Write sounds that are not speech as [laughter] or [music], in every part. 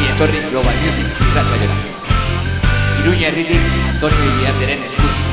Ongi etorri Global Music irratsaioa. Iruña herritik Antonio Iriarteren eskutik.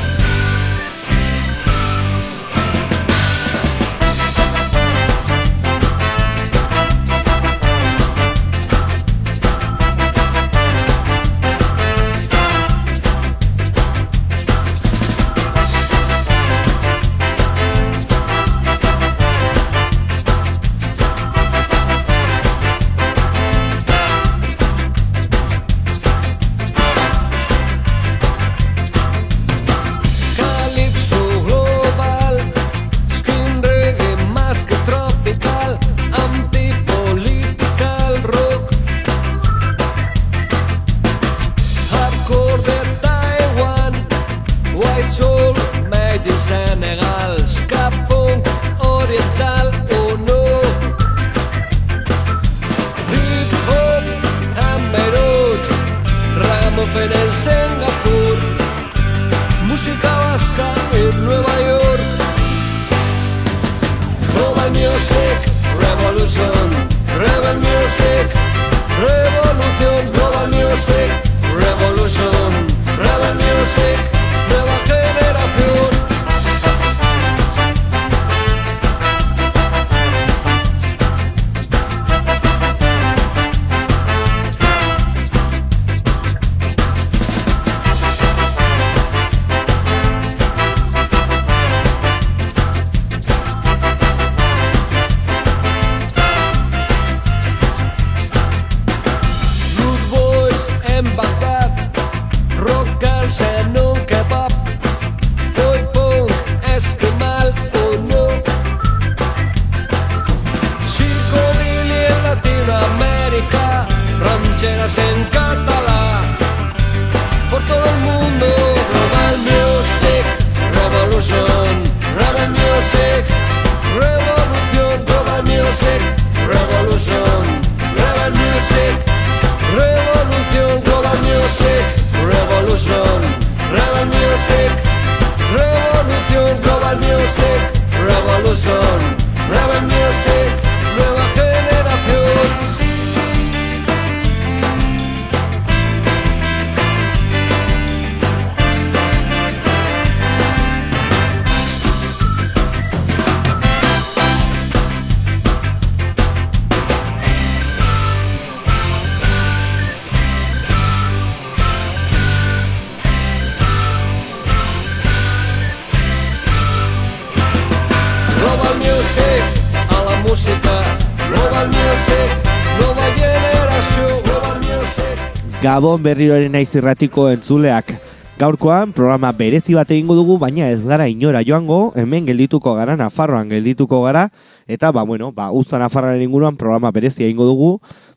Gabon berriroren naiz irratiko entzuleak. Gaurkoan programa berezi bat egingo dugu, baina ez gara inora joango, hemen geldituko gara, Nafarroan geldituko gara, eta ba, bueno, ba, usta Nafarroaren inguruan programa berezi egingo dugu,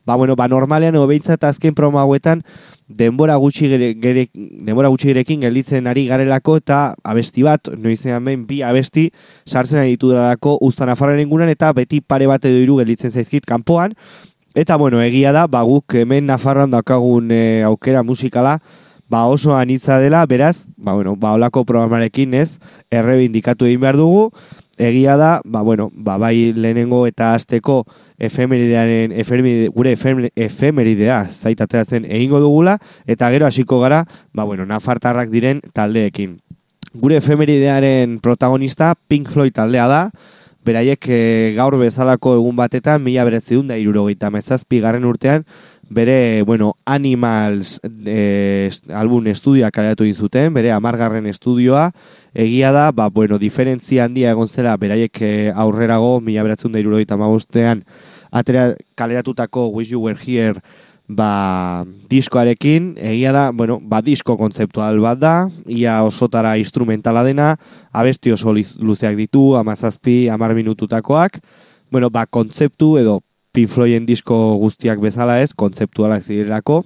ba, bueno, ba, normalean edo behintzat azken programa hauetan, denbora gutxi gere, gere, denbora gutxi gerekin gelditzen ari garelako eta abesti bat, noizean behin bi abesti sartzen ari ditudalako usta Nafarroaren inguruan eta beti pare bat edo hiru gelditzen zaizkit kanpoan, Eta bueno, egia da, ba guk hemen Nafarroan daukagun e, aukera musikala, ba oso anitza dela, beraz, ba bueno, ba olako programarekin ez, errebindikatu egin behar dugu, egia da, ba bueno, ba bai lehenengo eta azteko efemeridearen, efemeride, gure efemer- efemeridea zaitatea zen egingo dugula, eta gero hasiko gara, ba bueno, Nafartarrak diren taldeekin. Gure efemeridearen protagonista Pink Floyd taldea da, beraiek e, gaur bezalako egun batetan, mila beretziun da irurogeita mezazpi garren urtean, bere, bueno, Animals e, album estudioa kareatu zuten, bere amargarren estudioa, egia da, ba, bueno, diferentzia handia egon zela, beraiek e, aurrerago, mila beretziun da irurogeita mabostean, atera kaleratutako Wish You Were Here ba, diskoarekin, egia da, bueno, ba, disko kontzeptual bat da, ia osotara instrumentala dena, abesti oso luzeak ditu, amazazpi, amar minututakoak, bueno, ba, kontzeptu edo Pink Floyden disko guztiak bezala ez, kontzeptualak zirelako,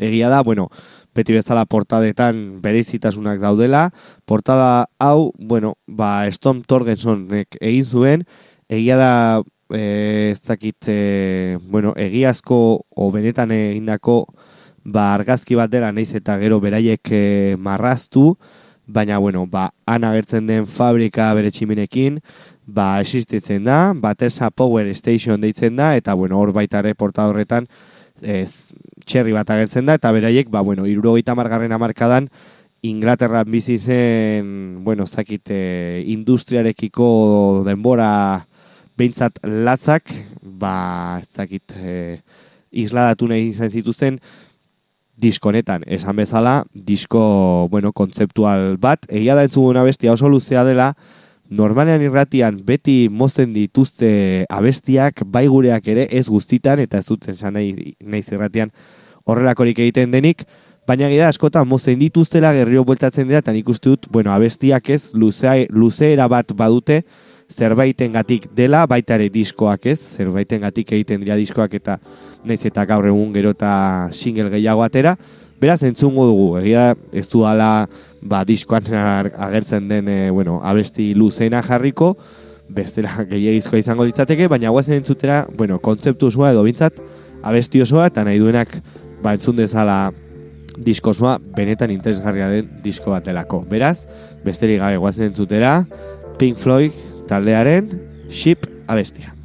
egia da, bueno, beti bezala portadetan bereizitasunak daudela, portada hau, bueno, ba, Storm Torgensonek egin zuen, egia da, e, ez dakit, e, bueno, egiazko o benetan egindako ba, argazki bat dela naiz eta gero beraiek e, marraztu, baina, bueno, ba, han agertzen den fabrika bere tximinekin, ba, existitzen da, Batesa Power Station deitzen da, eta, bueno, hor baita ere portada horretan, ez, txerri bat agertzen da, eta beraiek, ba, bueno, irurogeita margarren amarkadan, Inglaterran bizi zen, bueno, zakit, e, industriarekiko denbora behintzat latzak, ba, ez zakit, e, isladatu nahi izan zituzten, diskonetan, esan bezala, disko, bueno, kontzeptual bat, egia da entzuguna bestia oso luzea dela, normalean irratian beti mozten dituzte abestiak, bai gureak ere ez guztitan, eta ez dut esan nahi, nahi zirratian horrelakorik egiten denik, baina gira askotan mozten dituztela gerrio bueltatzen dira, eta nik uste dut, bueno, abestiak ez, luzea, luzeera bat badute, zerbaiten gatik dela, baita ere diskoak ez, zerbaiten gatik egiten dira diskoak eta naiz eta gaur egun gero eta single gehiago atera, beraz entzungo dugu, egia ez du ala ba, diskoan agertzen den e, bueno, abesti luzena jarriko, bestela [laughs] gehiagizkoa izango litzateke, baina guazen entzutera, bueno, kontzeptu osoa edo bintzat, abesti osoa eta nahi duenak ba, entzun dezala diskosoa benetan interesgarria den disko bat delako. Beraz, besterik gabe guazen entzutera, Pink Floyd taldearen Ship abestia.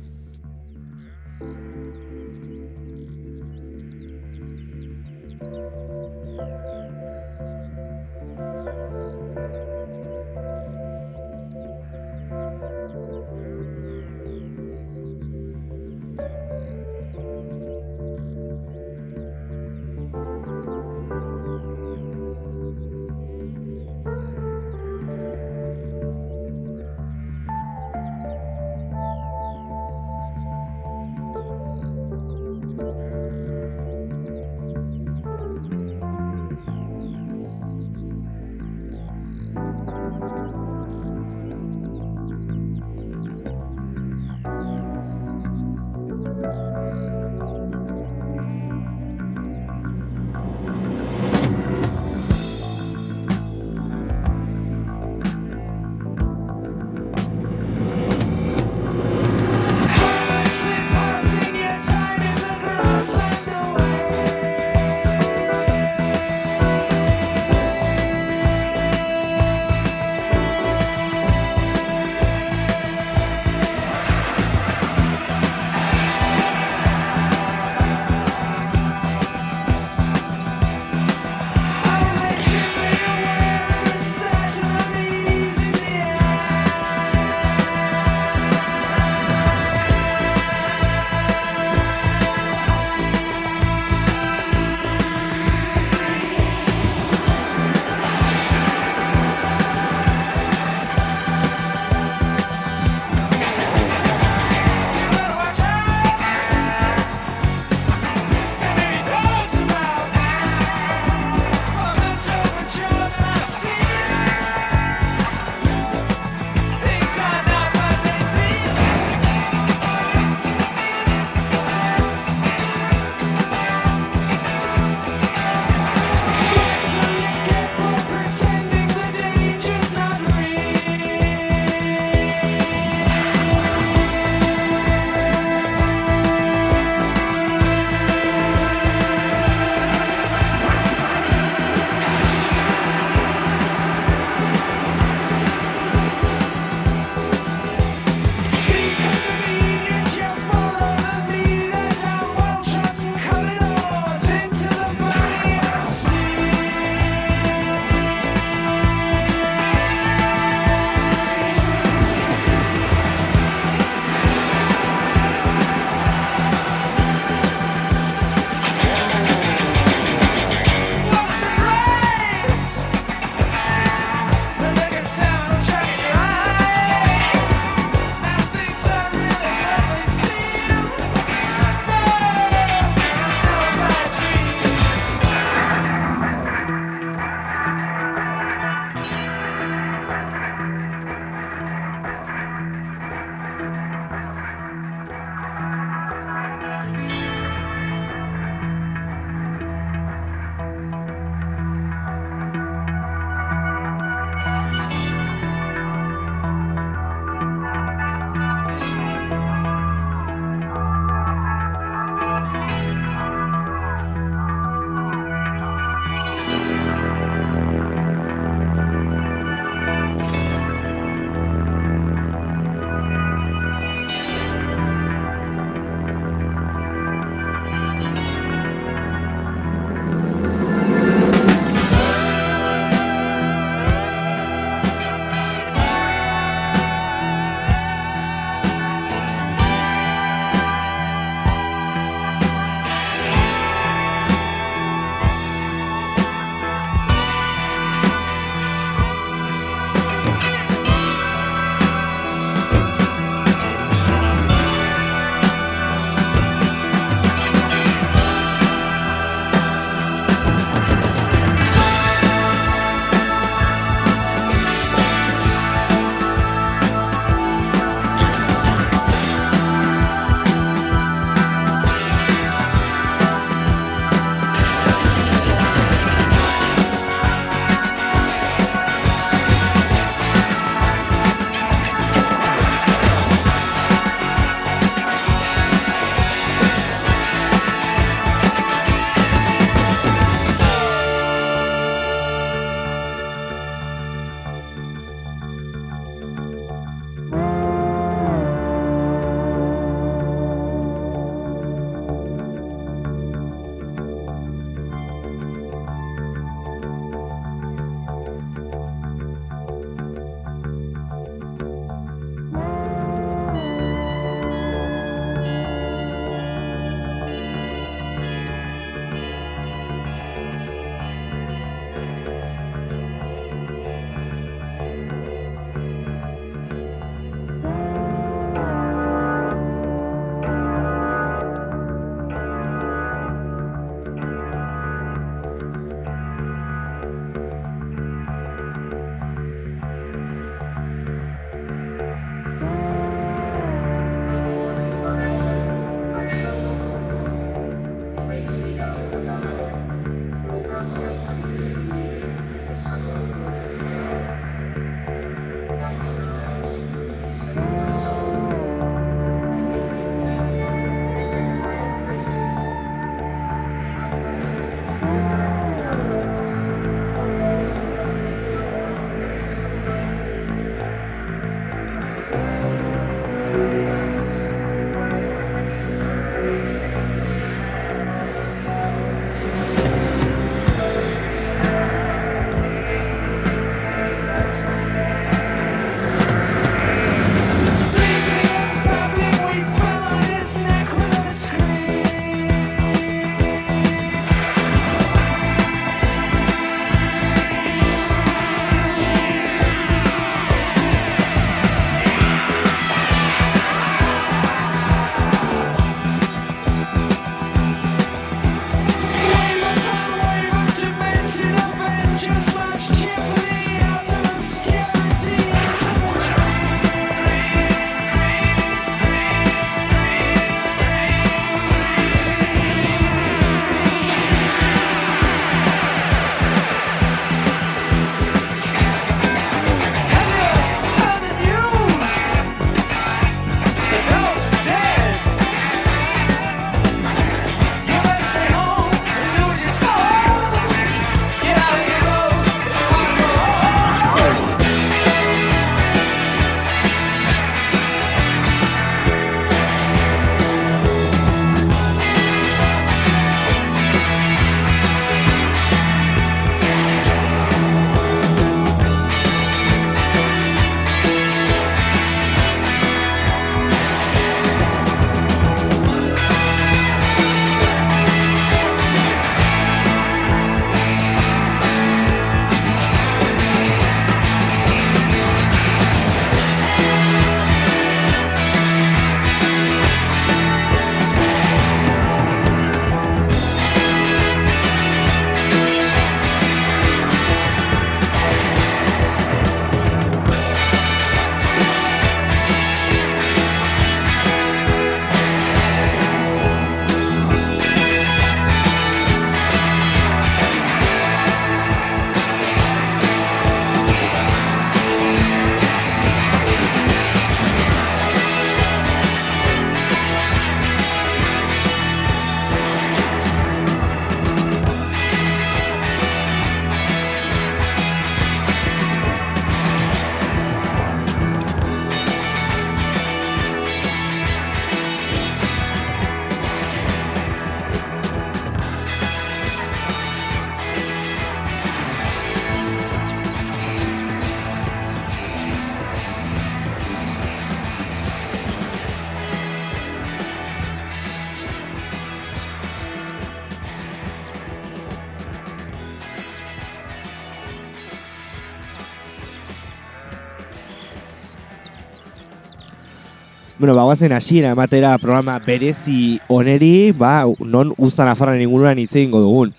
Bueno, ba, guazen hasiera ematera programa berezi oneri, ba, non usta Nafarroan inguruan hitz egingo dugun.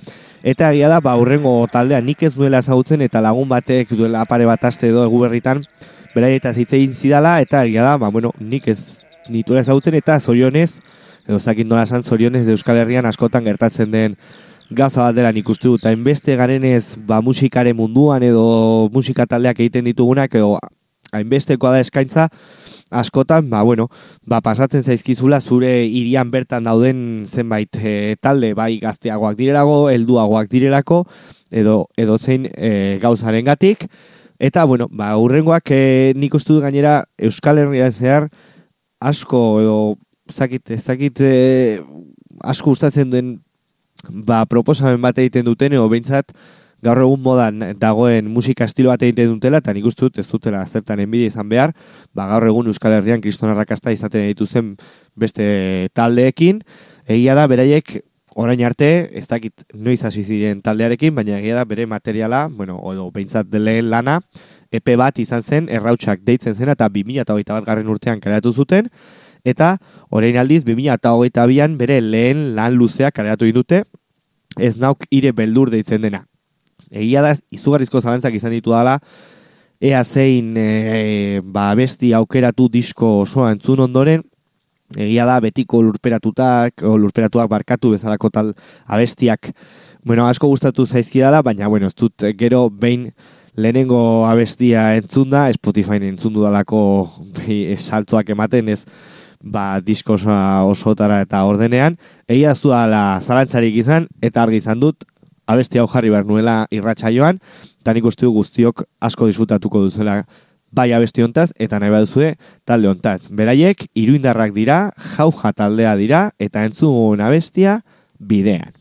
Eta egia da, ba, urrengo taldea nik ez duela ezagutzen eta lagun batek duela apare bat aste edo egu berritan, berai eta hitz egin zidala, eta egia da, ba, bueno, nik ez nituela ezagutzen eta zorionez, edo zakin dola esan zorionez de Euskal Herrian askotan gertatzen den gaza bat dela nik uste dut. Hainbeste garenez, ba, musikare munduan edo musika taldeak egiten ditugunak, edo hainbestekoa da eskaintza, askotan, ba, bueno, ba, pasatzen zaizkizula zure irian bertan dauden zenbait e, talde, bai gazteagoak direlago, helduagoak direlako, edo, edo zein e, gauzaren gatik. Eta, bueno, ba, urrengoak e, nik uste dut gainera Euskal Herria zehar asko, edo, zakit, zakit, e, asko gustatzen duen ba, proposamen bat egiten duten, edo behintzat, gaur egun modan dagoen musika estilo bat egiten dutela, eta nik uste dut ez dutela zertan enbidia izan behar, ba, gaur egun Euskal Herrian kristona rakasta izaten zen beste taldeekin, egia da, beraiek orain arte, ez dakit noiz hasi ziren taldearekin, baina egia da bere materiala, bueno, odo, behintzat lehen lana, epe bat izan zen, errautsak deitzen zen, eta 2008 bat garren urtean kareatu zuten, eta orain aldiz 2008 bian bere lehen lan luzeak kareatu dute, ez nauk ire beldur deitzen dena egia da, izugarrizko zalantzak izan ditu dala, ea zein e, ba, besti aukeratu disko osoa entzun ondoren, egia da, betiko lurperatutak, o lurperatuak barkatu bezalako tal abestiak, bueno, asko gustatu zaizkidala, baina, bueno, ez dut gero behin lehenengo abestia entzun da, Spotify entzun dudalako saltzoak ematen, ez, ba, disko osotara eta ordenean, egia zu dala zalantzarik izan, eta argi izan dut, abesti hau jarri behar nuela irratsaioan, eta nik uste guztiok asko disfrutatuko duzuela bai abesti hontaz, eta nahi baduzue talde hontaz. Beraiek, iruindarrak dira, jauja taldea dira, eta entzun abestia bidean.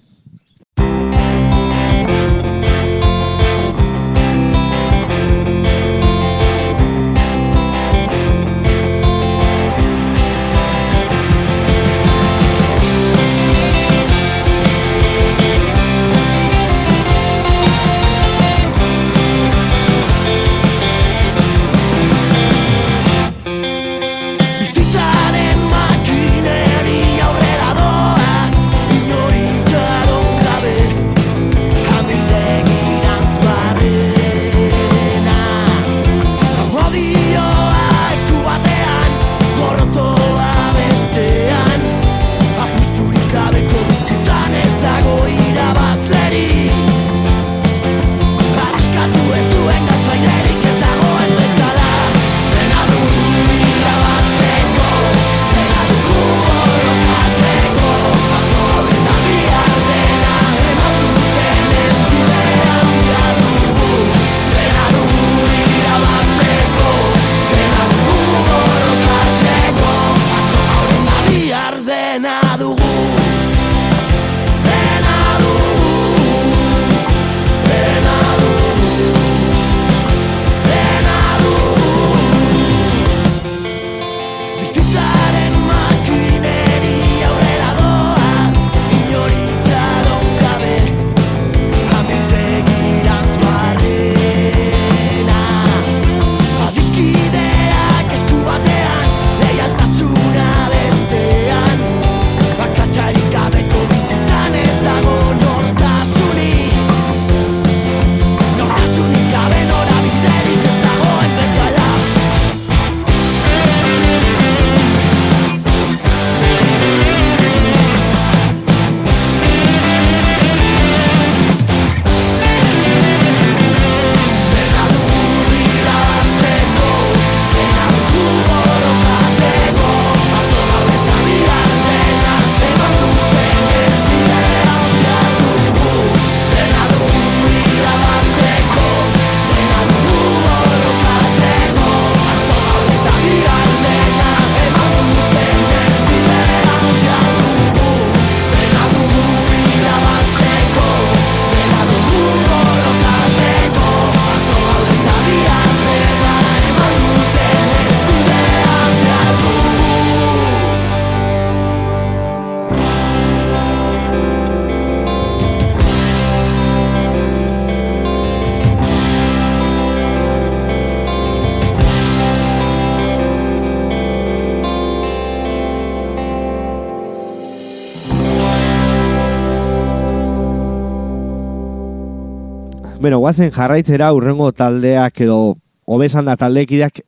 Guazen jarraitzera urrengo taldeak edo hobesan da taldekideak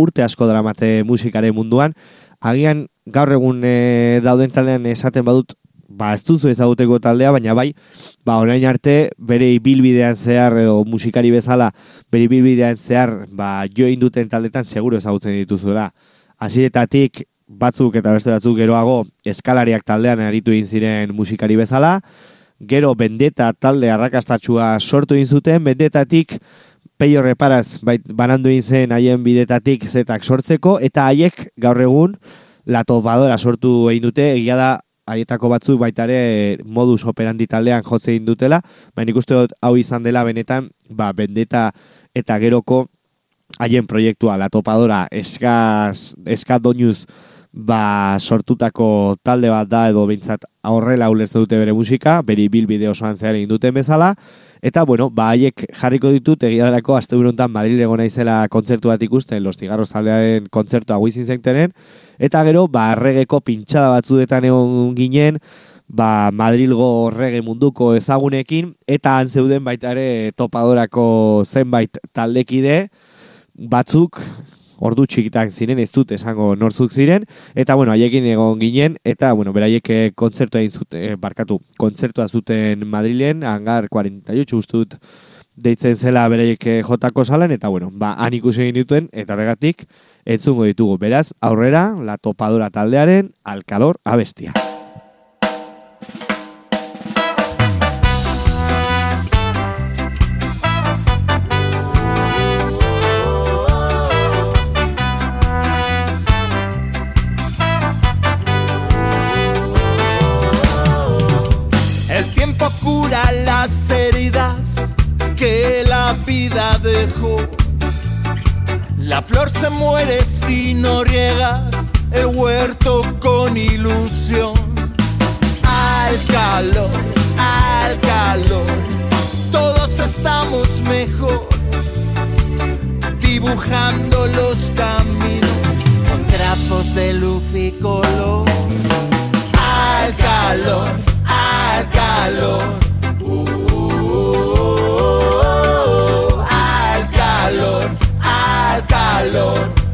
urte asko dramate musikaren munduan. Agian gaur egun e, dauden taldean esaten badut ba ez duzu ezaguteko taldea, baina bai, ba orain arte bere ibilbidean zehar edo musikari bezala bere ibilbidean zehar ba jo induten taldetan seguro ezagutzen dituzuela. Hasieretatik batzuk eta beste batzuk geroago eskalariak taldean aritu egin ziren musikari bezala, gero bendeta talde arrakastatxua sortu egin zuten, bendetatik peio reparaz bait, banandu egin zen haien bidetatik zetak sortzeko, eta haiek gaur egun la topadora sortu egin dute, egia da haietako batzuk baitare modus operandi taldean jotze egin dutela, baina ikuste dut hau izan dela benetan, ba, bendeta eta geroko haien proiektua, la topadora, eskaz, eskaz doinuz, ba, sortutako talde bat da edo bintzat aurrela ulertze dute bere musika, beri bilbide osoan zehar egin duten bezala, eta bueno, ba, haiek jarriko ditut egia delako azte buruntan Madrid egon naizela kontzertu bat ikusten, los tigarros taldearen kontzertu hau izin eta gero, ba, erregeko pintxada batzuetan egon ginen, ba, Madrilgo rege munduko ezagunekin, eta han zeuden baita ere topadorako zenbait taldekide, batzuk ordu txikitak ziren, ez dut esango norzuk ziren, eta bueno, haiekin egon ginen, eta bueno, beraiek eh, kontzertua egin zuten, eh, barkatu, kontzertua zuten Madrilen, hangar 48 ustut deitzen zela beraiek eh, jotako salen, eta bueno, ba, han ikusi egin dituen, eta regatik, entzungo ditugu, beraz, aurrera, la topadora taldearen, alkalor abestia. Vida dejó. La flor se muere si no riegas el huerto con ilusión. Al calor, al calor, todos estamos mejor, dibujando los caminos con trazos de luz y color. Al calor, al calor. Uh. Calor. La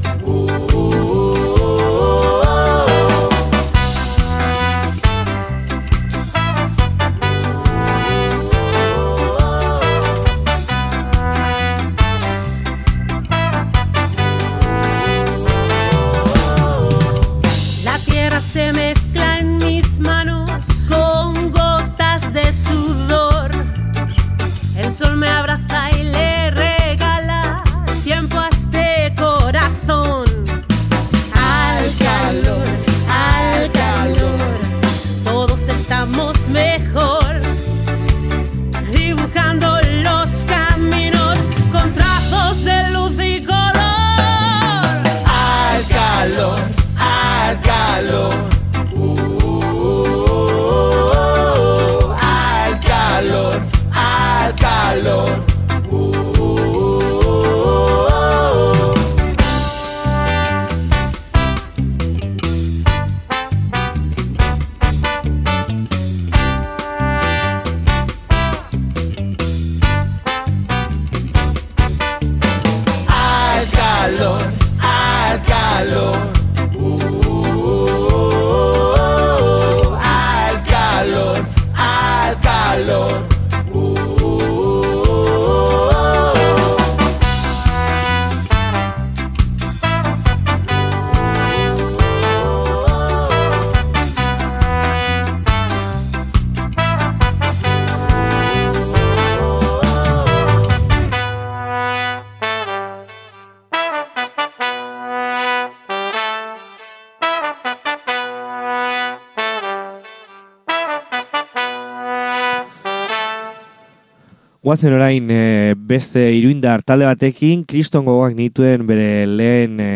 Guazen orain e, beste iruindar talde batekin, kriston gogoak nituen bere lehen e,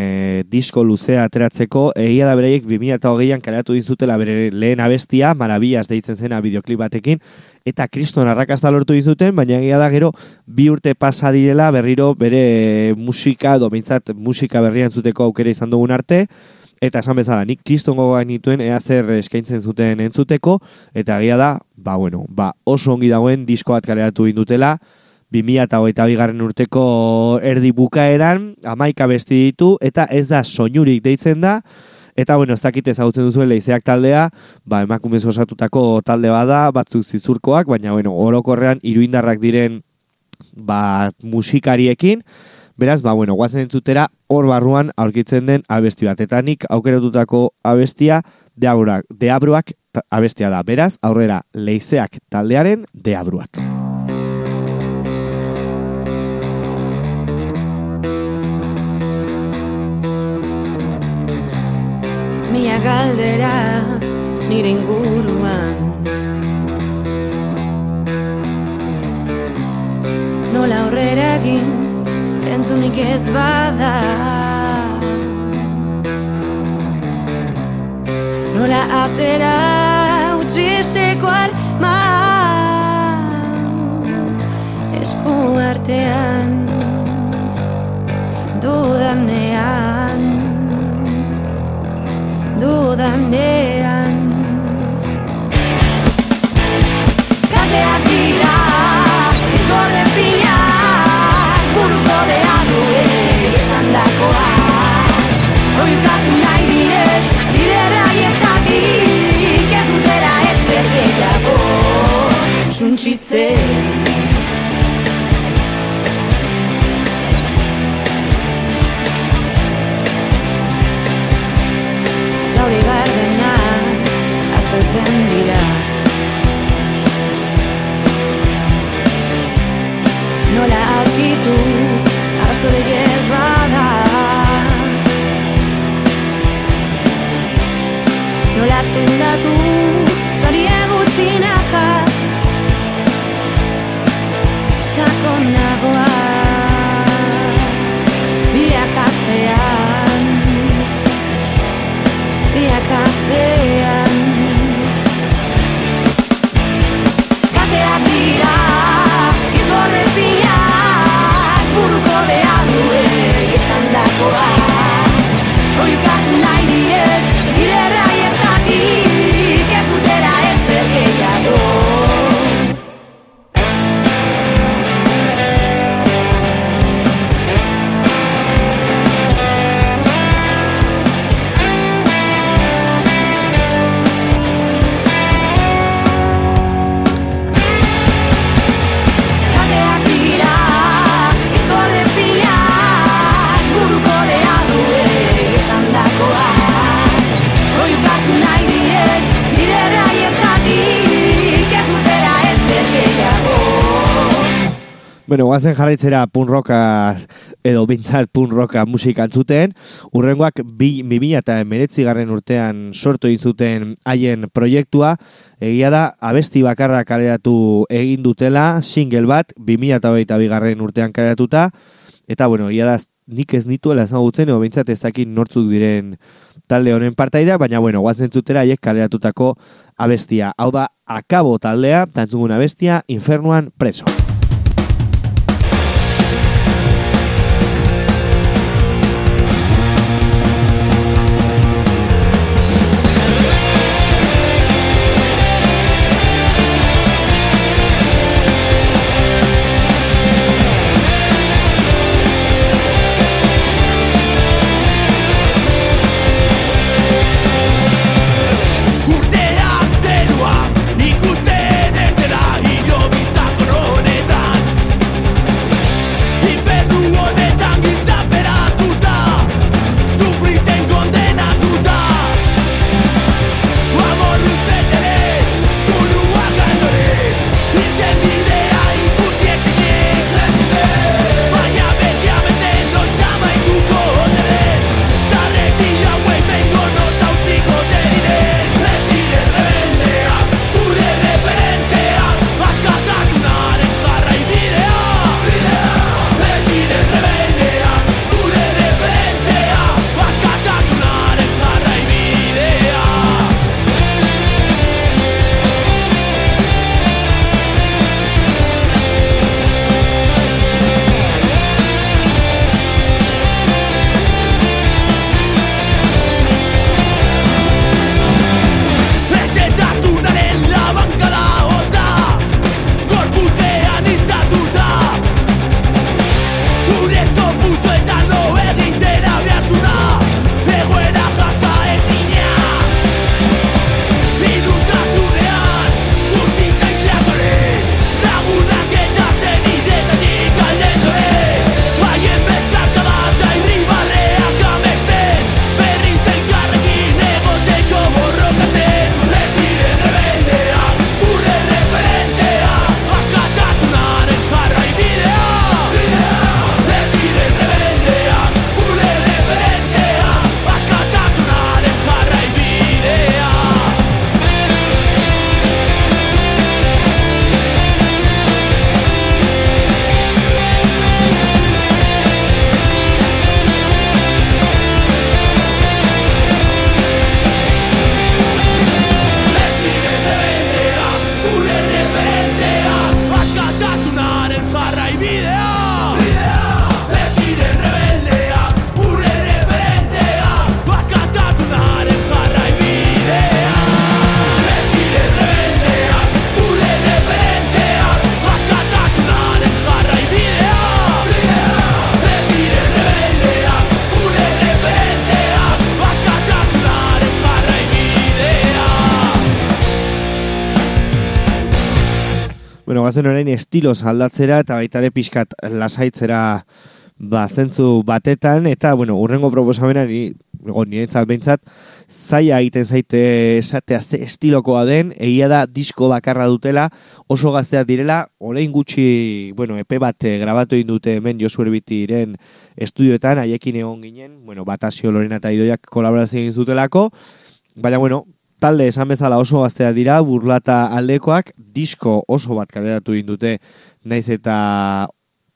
disko luzea ateratzeko, egia da bereiek 2008an kareatu dintzutela bere lehen abestia, marabillas deitzen zena videoklip batekin, eta kriston arrakasta lortu dintzuten, baina egia da gero bi urte pasa direla berriro bere musika, edo behintzat musika berrian zuteko aukera izan dugun arte, Eta esan bezala, nik kriston gogoak nituen ea zer eskaintzen zuten entzuteko, eta egia da, ba bueno, ba oso ongi dagoen disko bat kaleratu indutela, 2008 bigarren urteko erdi bukaeran, amaika besti ditu, eta ez da soinurik deitzen da, Eta, bueno, ez dakit ezagutzen duzuen leizeak taldea, ba, emakumez osatutako talde bada, batzuk zizurkoak, baina, bueno, orokorrean iruindarrak diren, ba, musikariekin, Beraz, ba, bueno, guazen entzutera, hor barruan aurkitzen den abesti bat. Eta nik aukeratutako abestia, deabruak, deabruak abestia da. Beraz, aurrera, leizeak taldearen deabruak. Mia galdera nire inguruan Nola aurrera egin erantzunik ez bada. Nola atera utxisteko arma Esku artean dudanean dudanean sendatu Bueno, guazen jarraitzera punk rocka edo bintzat punk rocka musika antzuten. Urrengoak bi, bi mila eta emeretzi garren urtean sortu zuten haien proiektua. Egia da, abesti bakarra kaleratu egin dutela, single bat, bi mila eta hogeita bigarren urtean kaleratuta. Eta, bueno, egia da, nik ez nituela ezagutzen, edo bintzat ez dakit nortzuk diren talde honen partaida, baina, bueno, guazen zutera haiek kaleratutako abestia. Hau da, akabo taldea, tantzugun abestia, infernuan preso. Gazen orain estiloz aldatzera eta baita ere pixkat lasaitzera ba, zentzu batetan, eta, bueno, urrengo proposamenari, ego, niretzat behintzat, zaila egiten zaite esatea ze estilokoa den, egia da disko bakarra dutela, oso gazteak direla, orain gutxi, bueno, epe bat eh, grabatu egin dute hemen Josu Erbitiren estudioetan, haiekin egon ginen, bueno, Batazio Lorena eta Idoiak kolaborazio egin zutelako, baina, bueno, talde esan bezala oso gaztea dira, burlata aldekoak, disko oso bat kaleratu egin dute, naiz eta,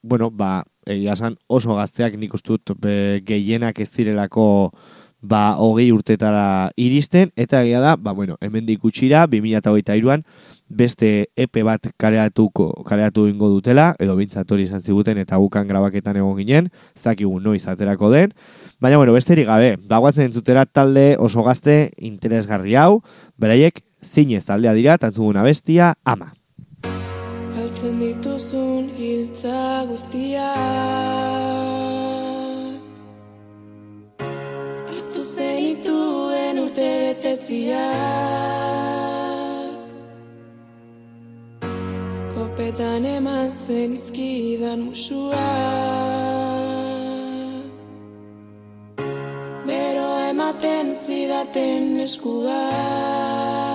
bueno, ba, egia oso gazteak nik uste dut be, gehienak ez direlako ba, hogei urtetara iristen, eta egia da, ba, bueno, hemen dikutxira, 2008an, beste epe bat kareatuko, kareatu ingo dutela, edo bintzat hori izan ziguten, eta gukan grabaketan egon ginen, ez dakigu noiz aterako den, baina, bueno, besterik gabe, bagoatzen entzutera talde oso gazte interesgarri hau, beraiek, zinez taldea dira, tantzuguna bestia, ama. Galtzen dituzun hiltza guztiak urte betetziak. Kopetan eman zen izkidan musuak. Bero ematen zidaten eskuak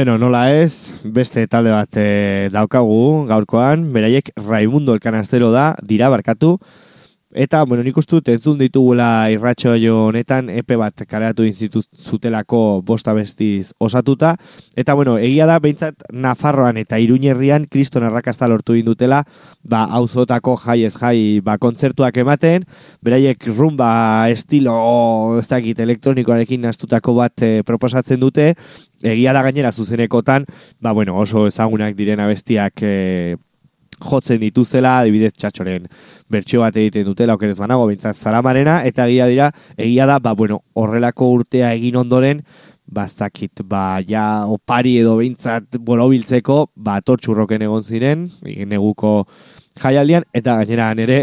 Beno, nola ez, beste talde bat e, daukagu gaurkoan, beraiek Raimundo Elkanastero da, dira barkatu, Eta, bueno, nik uste dut entzun ditugula irratxo jo honetan epe bat kareatu institut zutelako bosta bestiz osatuta. Eta, bueno, egia da, behintzat, Nafarroan eta Iruñerrian kriston arrakasta lortu indutela, ba, auzotako jai ez jai, ba, kontzertuak ematen, beraiek rumba estilo, ez dakit, elektronikoarekin astutako bat eh, proposatzen dute, egia da gainera zuzenekotan, ba, bueno, oso ezagunak diren abestiak eh, jotzen dituztela, adibidez txatxoren bertxio bat egiten dutela, okerez banago, bintzat zaramarena, eta egia dira, egia da, ba, bueno, horrelako urtea egin ondoren, bastakit, ba, ja, opari edo bintzat borobiltzeko, ba, tortxurroken egon ziren, neguko jaialdian, eta gainera ere,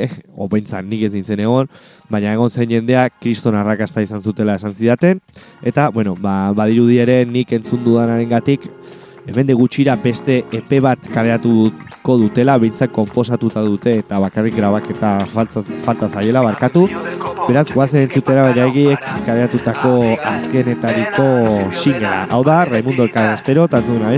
opeintzan nik ez nintzen egon, baina egon zen jendea, kriston arrakasta izan zutela esan zidaten, eta, bueno, ba, badirudi ere nik entzun dudanaren gatik, hemen de gutxira beste epe bat kareatuko dutela, bintzak konposatuta dute eta bakarrik grabak eta falta, falta zaiela barkatu. Beraz, guazen entzutera beraiek kareatutako azkenetariko singela. Hau da, Raimundo el Canastero, tanto una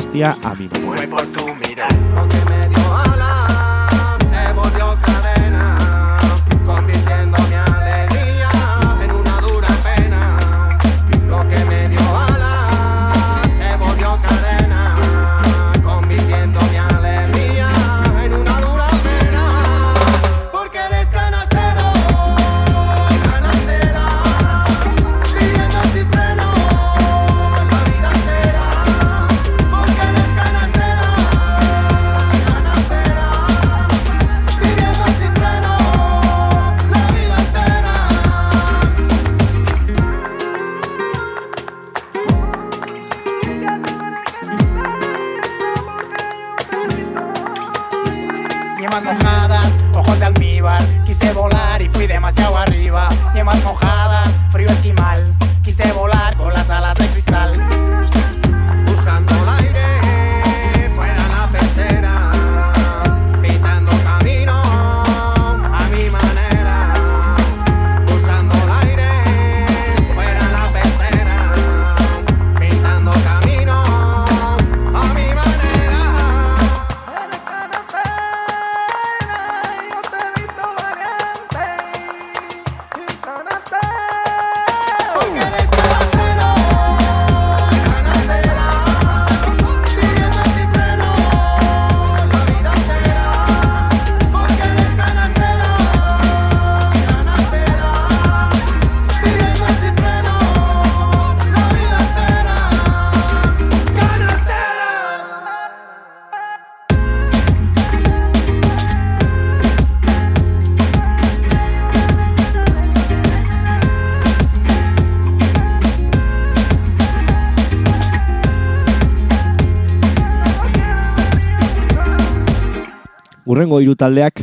Urrengo hiru taldeak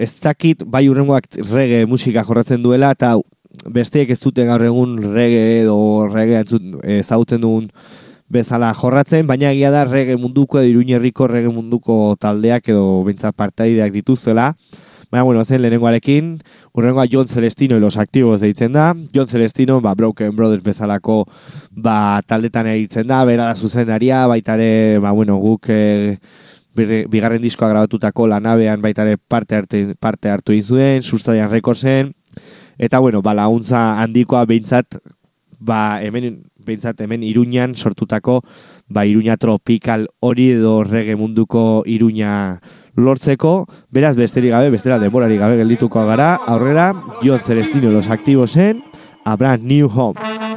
ez dakit bai urrengoak reggae musika jorratzen duela eta besteek ez dute gaur egun reggae edo entzut- ezagutzen dugun bezala jorratzen, baina egia da reggae munduko edo iruñerriko reggae munduko taldeak edo bintzat partaideak dituztela. Baina, bueno, zen lehenengoarekin, urrengoa John Celestino y los activos deitzen da. John Celestino, ba, Broken Brothers bezalako ba, taldetan eritzen da, bera da zuzendaria, baita ere, ba, bueno, guk eh, birre- bigarren diskoa grabatutako lanabean baita ere parte, arte, parte hartu egin zuen, sustarian rekordzen, eta bueno, ba, laguntza handikoa behintzat, ba, hemen, behintzat hemen Iruñan sortutako, ba, Iruña tropikal hori edo reggae munduko Iruña lortzeko, beraz besterik gabe, bestera denborari gabe geldituko gara, aurrera, John Celestino los activosen, A Brand New Home.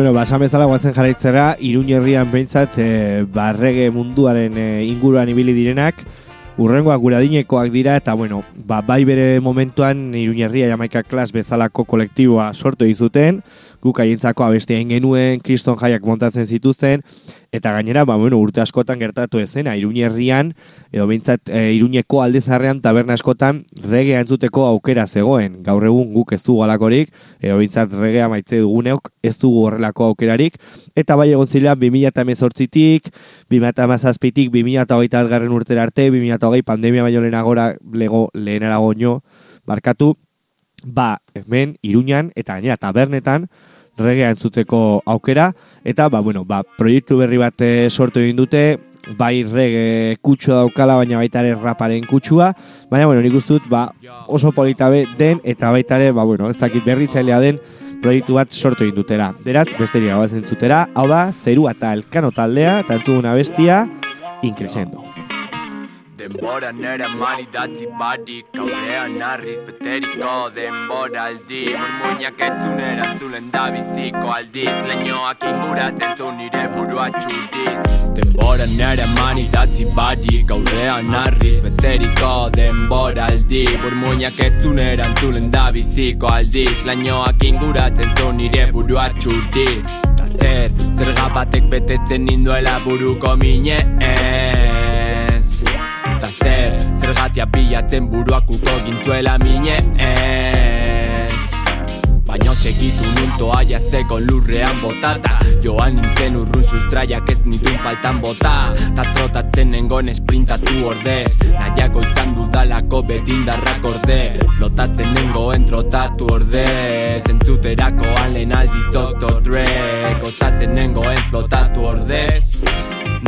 Bueno, ba, esan bezala guazen jarraitzera, Iruña herrian behintzat e, barrege munduaren e, inguruan ibili direnak, urrengoak guradinekoak dira, eta bueno, ba, bai bere momentuan Iruña herria jamaika klas bezalako kolektiboa sortu izuten, guk haientzako abestia genuen, kriston jaiak montatzen zituzten, eta gainera, ba, bueno, urte askotan gertatu ezena, Iruña herrian, edo behintzat e, Iruñeko aldezarrean taberna askotan regea entzuteko aukera zegoen, gaur egun guk ez dugu alakorik, edo behintzat regea maitze duguneok ez dugu horrelako aukerarik, eta bai egon zilean 2018-tik, 2017-tik, 2008 garren urtera arte, 2008 pandemia baino lehenagora, lego, lehenara goño, markatu, ba, hemen, Iruñan, eta gainera tabernetan, regea entzuteko aukera, eta, ba, bueno, ba, proiektu berri bat eh, sortu egin dute, bai rege kutsua daukala, baina baita ere raparen kutsua, baina, bueno, nik uste dut, ba, oso polita be den, eta baita ere, ba, bueno, ez dakit berritzailea den, proiektu bat sortu egin dutera. Beraz, besterik gaua entzutera, hau da, zerua eta elkano taldea, eta entzuguna bestia, inkresendo. Denbora nera mari datzi barik Aurrean narriz beteriko denbora aldi Murmuinak etzunera zulen da biziko aldiz Leñoak inguratzen zu nire burua txurdiz Denbora nera mani datzi barik Aurrean narriz beteriko denbora aldi Murmuinak etzunera zulen da biziko aldiz Leñoak inguratzen zu nire burua txurdiz Ta zer, zerga batek betetzen ninduela buruko minez Ta zer, zergatia bilatzen buruak uko gintuela minez. Baina segitu nuntoa jazeko lurrean botata. Joan nintzen urrun sustraiak ez nituen faltan bota. Ta trotatzen nengon esprintatu ordez. Nahiago izan dudalako betindarrak orde Flotatzen nengoen trotatu ordez. Entzuterako alen aldiz Dr. Dre Gozatzen nengoen flotatu ordez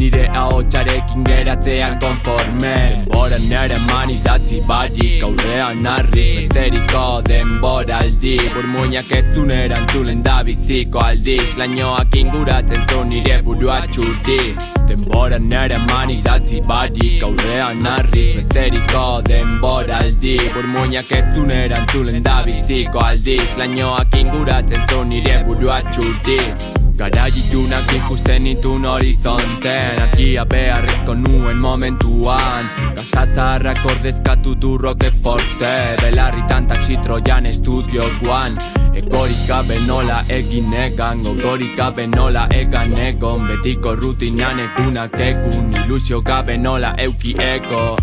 Nire ahotsarekin geratzean konforme. Denbora nere mani datzi barik Aurrean narriz beteriko denbora aldi Burmuinak etzunera entzulen da biziko aldiz. Lainoak inguratzen zu nire burua txurdiz Denbora nere mani datzi barik Aurrean narriz beteriko denbora aldi Burmuinak etzunera entzulen da biziko aldiz. Lainoak inguratzen zu nire burua txurdiz Gara itunak ikusten itun horizonten Argia beharrezko nuen momentuan. Gazatzarrak ordezkatu du roke forte. Belarritan taxi trojan estudiokoan Egorik gabe nola egin egan Gogorik gabe nola egan egon. Betiko rutinan egunak egun Ilusio gabe nola euki ego.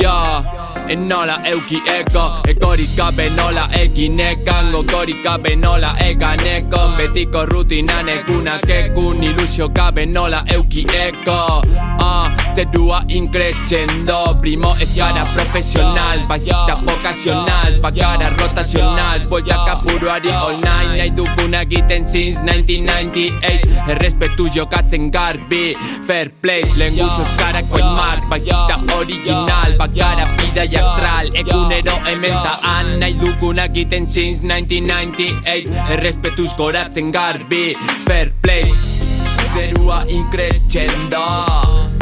Ja, en nola euki ego. Egorik gabe nola egin egan Gogorik gabe nola egan egon. Betiko rutinan egunak egun Ilusio gabe nola euki ego se dua increscendo Primo es cara professional, bassista vocacional Baccara rotacional, voy a Kapuruari all night Nahi duguna egiten since 1998 Errespetuio katzen garbi, fair play. Lenguts euskara koin mark, bassista original Baccara vida y astral, egunero ementaan Nahi duguna egiten since 1998 Errespetuz goratzen garbi, fair play. Zerua increscendo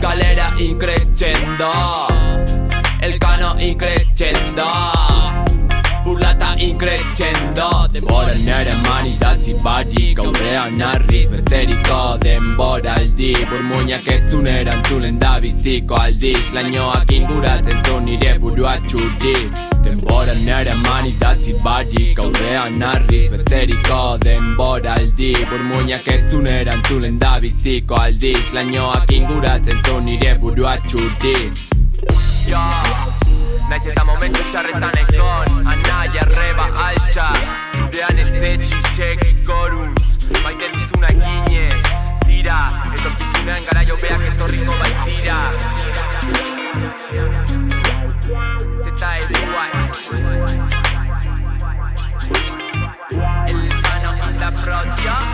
galera in crescendo, el cano in crescendo. Increscendo Burlata increscendo Denbora nere mani datzi barik Aurrean narriz beteriko denbora aldi Burmuinak etzunera entzulen da biziko aldiz Lainoak inguratzen zu nire burua txurdiz Denbora nere mani datzi barik Aurrean narriz beteriko denbora aldi Burmuinak etzunera entzulen da biziko aldiz Lainoak inguratzen zu nire burua txurdiz Naiz Necesitamo metterci a con Anaya, Reba, Alcha Dean Estechi, Shek, Gorus. Maite Lizuna, Guiñez Tira, etorkizuna engaraio beak etorriko baitira Zeta eduan El hispano la propia.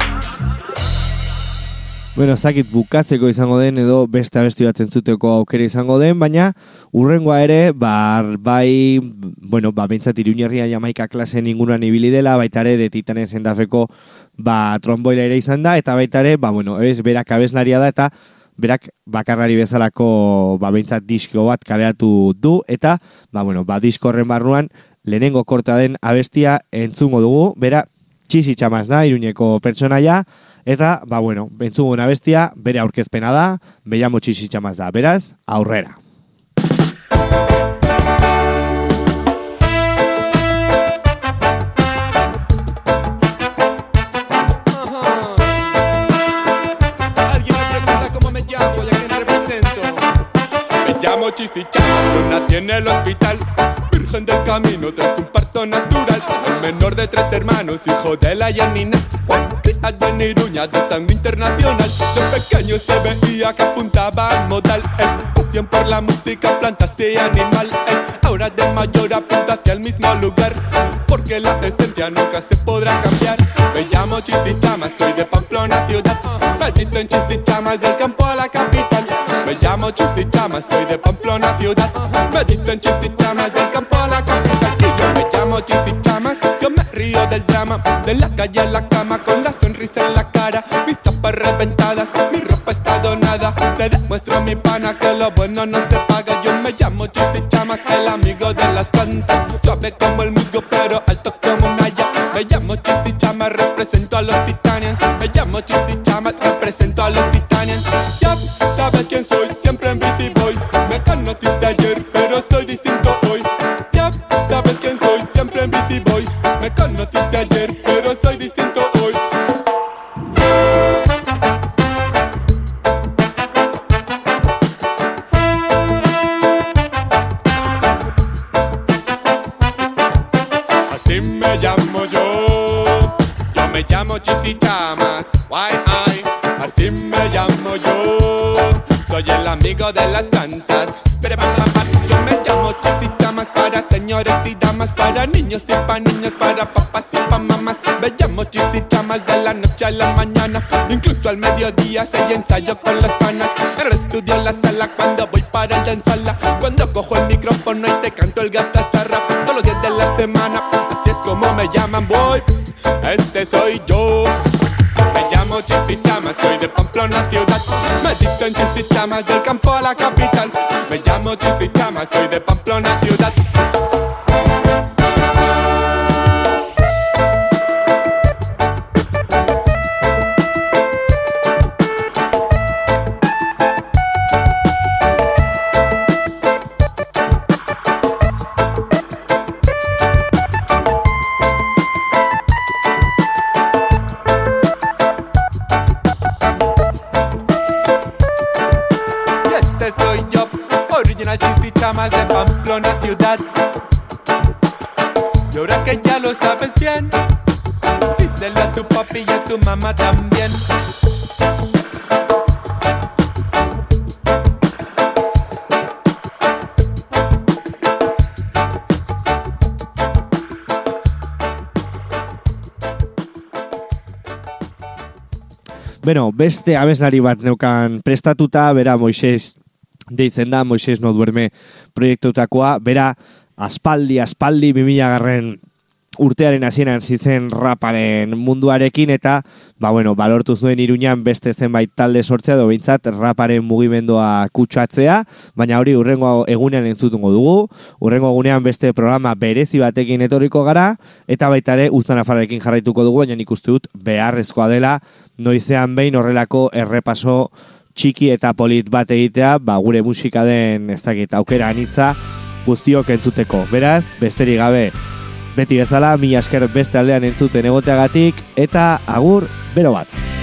Bueno, zakit bukatzeko izango den edo beste abesti bat entzuteko aukera izango den, baina urrengoa ere, ba, bai, bueno, ba, bintzat iruñerria jamaika klasen inguruan ibili dela, baita ere, de titanen zendafeko, ba, tromboila ere izan da, eta baita ere, ba, bueno, ez, berak abeslaria da, eta berak bakarrari bezalako, ba, bintzat disko bat kaleratu du, eta, ba, bueno, ba, disko horren barruan, lehenengo korta den abestia entzungo dugu, bera, Txisi txamaz da, iruñeko pertsonaia, Eta, ba bueno, bentzuguna bestia, bere aurkezpena da, beia motxixitxamaz da, beraz, aurrera. llamo Chistichama, Luna tiene el hospital. Virgen del camino tras un parto natural. El menor de tres hermanos, hijo de la Yanina. Criado en Iruña de sangre internacional. De pequeño se veía que apuntaba al modal. El pasión por la música, plantas y animal. Ahora de mayor apunta hacia el mismo lugar. Porque la esencia nunca se podrá cambiar. Me llamo Chisichama, soy de Pamplona ciudad. Maldito en Chisichama, del campo a la capital. Me llamo Chisichama, soy de Pamplona ciudad. Maldito en Chisichama, del campo a la. Y yo me llamo Chisichamas, yo me río del drama. De la calle a la cama, con la sonrisa en la cara. Mis tapas reventadas, mi ropa está donada. Te demuestro mi pana que lo bueno no se paga. Yo me llamo Chisichamas, el amigo de las plantas. Suave como el musgo, pero alto como un haya. Me llamo Chisichama, represento a los Titanians. Me llamo Chisichama, represento a los Titanians. Ya sabes quién soy, siempre en bici voy. Me conociste ayer, Cuando te mediodía se ensayo con las panas. En el estudio en la sala cuando voy para la ensala. Cuando cojo el micrófono y te canto el gastazarra. Todos los días de la semana. Así es como me llaman, boy. Este soy yo. Me llamo Chisichama, soy de Pamplona ciudad. Medito en Chisichama, del campo a la capital. Me llamo Chisichama, soy de Pamplona ciudad. Beno, beste abeslari bat neukan prestatuta, bera Moises deitzen da, Moises no duerme proiektutakoa, bera aspaldi, aspaldi 2000 garren urtearen hasieran zizen raparen munduarekin eta ba bueno, balortu zuen Iruñan beste zenbait talde sortzea edo behintzat raparen mugimendua kutsatzea, baina hori urrengo egunean entzutungo dugu. Urrengo egunean beste programa berezi batekin etorriko gara eta baita ere Uztan Afarrekin jarraituko dugu, baina nik uste dut beharrezkoa dela noizean behin horrelako errepaso txiki eta polit bat egitea, ba gure musika den ez dakit aukera anitza guztiok entzuteko. Beraz, besterik gabe Beti bezala, mi asker beste aldean entzuten egoteagatik, eta agur, bero bat.